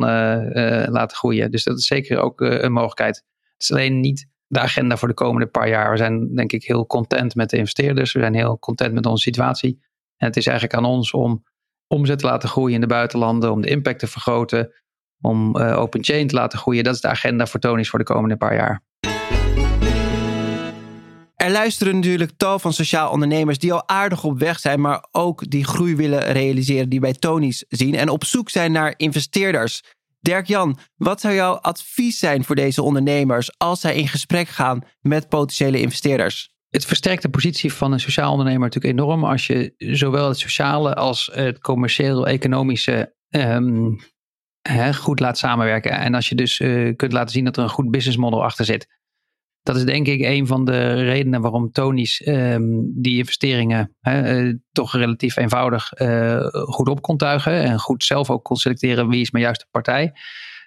laten groeien. Dus dat is zeker ook een mogelijkheid. Het is alleen niet de agenda voor de komende paar jaar. We zijn denk ik heel content met de investeerders. We zijn heel content met onze situatie. En het is eigenlijk aan ons om omzet te laten groeien in de buitenlanden, om de impact te vergroten, om open chain te laten groeien. Dat is de agenda voor Tony's voor de komende paar jaar. Er luisteren natuurlijk tal van sociaal ondernemers die al aardig op weg zijn, maar ook die groei willen realiseren die bij Tony's zien en op zoek zijn naar investeerders. Dirk-Jan, wat zou jouw advies zijn voor deze ondernemers als zij in gesprek gaan met potentiële investeerders? het versterkt de positie van een sociaal ondernemer natuurlijk enorm als je zowel het sociale als het commercieel-economische um, goed laat samenwerken. En als je dus uh, kunt laten zien dat er een goed business model achter zit. Dat is denk ik een van de redenen waarom Tony's um, die investeringen uh, toch relatief eenvoudig uh, goed op kon tuigen. En goed zelf ook kon selecteren wie is mijn juiste partij.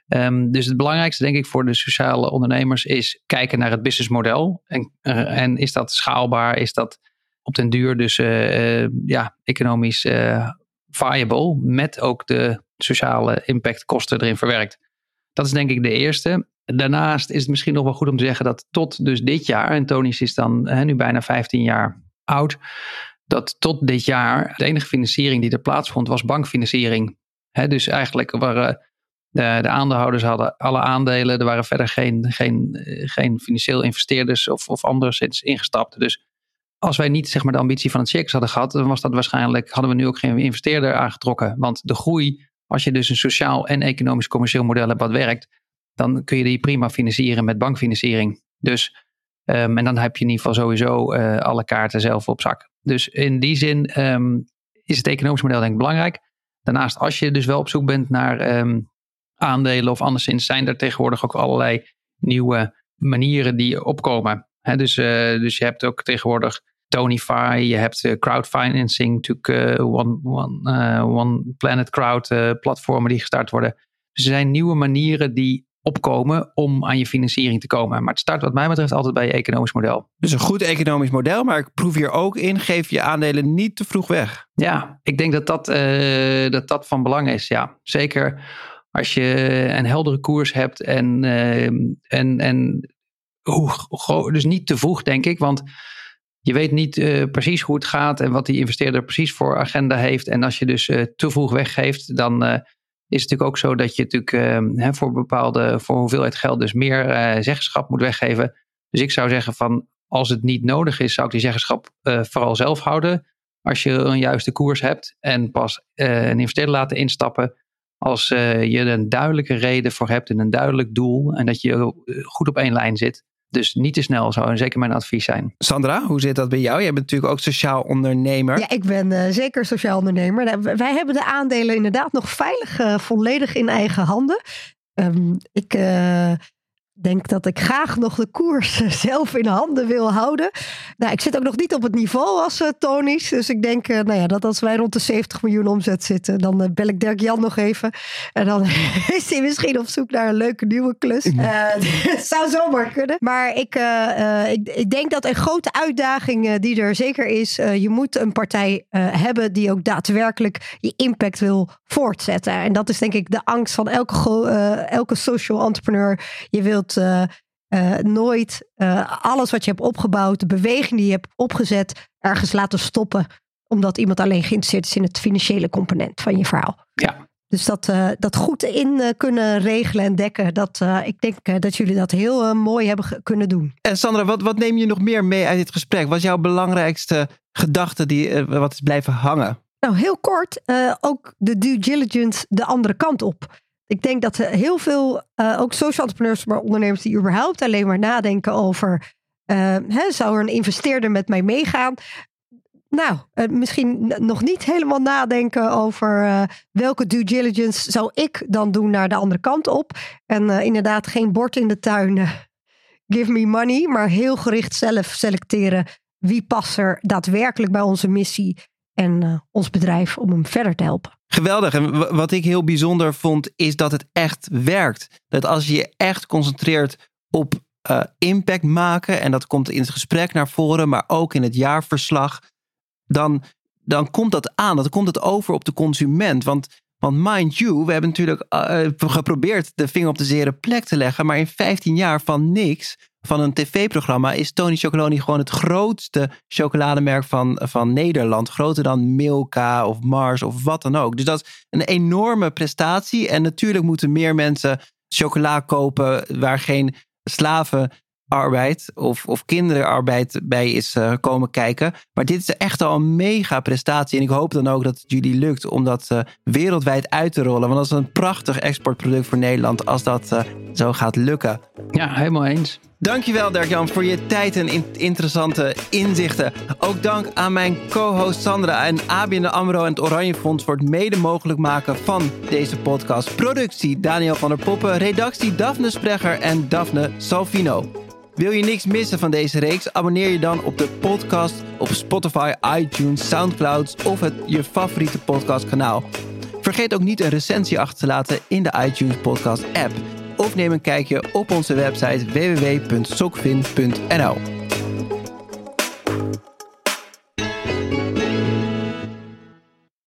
Um, dus het belangrijkste, denk ik, voor de sociale ondernemers is kijken naar het businessmodel. En, uh, en is dat schaalbaar? Is dat op den duur dus ja, economisch viable? Met ook de sociale impactkosten erin verwerkt. Dat is denk ik de eerste. Daarnaast is het misschien nog wel goed om te zeggen dat tot dus dit jaar, en Tonis is dan hè, nu bijna 15 jaar oud, dat tot dit jaar de enige financiering die er plaatsvond was bankfinanciering. He, dus eigenlijk waren de, de, aandeelhouders hadden alle aandelen. Er waren verder geen, geen, geen financieel investeerders of, of anderszins ingestapt. Dus als wij niet zeg maar, de ambitie van het circus hadden gehad, dan was dat waarschijnlijk, hadden we nu ook geen investeerder aangetrokken. Want de groei, als je dus een sociaal en economisch commercieel model hebt wat werkt, dan kun je die prima financieren met bankfinanciering. Dus, um, en dan heb je in ieder geval sowieso uh, alle kaarten zelf op zak. Dus in die zin um, is het economisch model denk ik belangrijk. Daarnaast, als je dus wel op zoek bent naar um, aandelen of anderszins zijn er tegenwoordig ook allerlei nieuwe manieren die opkomen. dus, uh, dus je hebt ook tegenwoordig Tonify, je hebt uh, crowdfinancing, natuurlijk One, One, One Planet Crowd platformen die gestart worden. Dus er zijn nieuwe manieren die opkomen om aan je financiering te komen. Maar het start wat mij betreft altijd bij je economisch model. Dus een goed economisch model, maar ik proef hier ook in, geef je aandelen niet te vroeg weg. Ja, ik denk dat dat, dat, dat van belang is. Ja, zeker als je een heldere koers hebt en, uh, en, en hoe, dus niet te vroeg, denk ik. Want je weet niet uh, precies hoe het gaat en wat die investeerder precies voor agenda heeft. En als je dus te vroeg weggeeft, dan is het natuurlijk ook zo dat je natuurlijk hè, voor bepaalde, voor hoeveelheid geld dus meer zeggenschap moet weggeven. Dus ik zou zeggen van als het niet nodig is, zou ik die zeggenschap vooral zelf houden. Als je een juiste koers hebt en pas een investeerder laten instappen als je een duidelijke reden voor hebt en een duidelijk doel en dat je eh, goed op één lijn zit. Dus niet te snel zou zeker mijn advies zijn. Sandra, hoe zit dat bij jou? Jij bent natuurlijk ook sociaal ondernemer. Ja, ik ben uh, zeker sociaal ondernemer. Nou, wij hebben de aandelen inderdaad nog veilig uh, volledig in eigen handen. Um, ik denk dat ik graag nog de koers <laughs> zelf in handen wil houden. Nou, ik zit ook nog niet op het niveau als uh, Tony's. Dus ik denk uh, nou ja, dat als wij rond de 70 miljoen omzet zitten, dan uh, bel ik Dirk Jan nog even. En dan <laughs> is hij misschien op zoek naar een leuke nieuwe klus. <laughs> Het zou zomaar kunnen. Maar ik, ik, ik, denk dat een grote uitdaging die er zeker is, je moet een partij hebben die ook daadwerkelijk je impact wil voortzetten. En dat is denk ik de angst van elke, elke social entrepreneur. Je wilt uh, nooit uh, alles wat je hebt opgebouwd, de beweging die je hebt opgezet, ergens laten stoppen. Omdat iemand alleen geïnteresseerd is in het financiële component van je verhaal. Ja. Dus dat, dat goed in kunnen regelen en dekken, dat, ik denk dat jullie dat heel mooi hebben kunnen doen. En Sandra, wat, wat neem je nog meer mee uit dit gesprek? Wat is jouw belangrijkste gedachte die wat is blijven hangen? Nou, heel kort, ook de due diligence de andere kant op ik denk dat heel veel, uh, ook social entrepreneurs, maar ondernemers die überhaupt alleen maar nadenken over, uh, hè, zou er een investeerder met mij meegaan? Nou, uh, misschien nog niet helemaal nadenken over welke due diligence zou ik dan doen naar de andere kant op. En inderdaad geen bord in de tuin, give me money, maar heel gericht zelf selecteren wie past er daadwerkelijk bij onze missie en ons bedrijf om hem verder te helpen. Geweldig. En wat ik heel bijzonder vond, is dat het echt werkt. Dat als je je echt concentreert op uh, impact maken, en dat komt in het gesprek naar voren, maar ook in het jaarverslag, dan, dan komt dat aan. Dan komt het over op de consument. Want, want mind you, we hebben natuurlijk uh, geprobeerd de vinger op de zere plek te leggen, maar in 15 jaar van niks van een tv-programma is Tony Chocoloni gewoon het grootste chocolademerk van, van Nederland. Groter dan Milka of Mars of wat dan ook. Dus dat is een enorme prestatie. En natuurlijk moeten meer mensen chocola kopen waar geen slavenarbeid of, of kinderarbeid bij is uh, komen kijken. Maar dit is echt al een mega prestatie. En ik hoop dan ook dat het jullie lukt om dat uh, wereldwijd uit te rollen. Want dat is een prachtig exportproduct voor Nederland als dat uh, zo gaat lukken. Ja, helemaal eens. Dankjewel Dirk-Jan voor je tijd en interessante inzichten. Ook dank aan mijn co-host Sandra en ABN AMRO en het Oranje Fonds voor het mede mogelijk maken van deze podcast. Productie Daniel van der Poppen, redactie Daphne Sprecher en Daphne Salvino. Wil je niks missen van deze reeks? Abonneer je dan op de podcast op Spotify, iTunes, Soundcloud of het je favoriete podcastkanaal. Vergeet ook niet een recensie achter te laten in de iTunes podcast app of neem een kijkje op onze website www.sokvin.nl.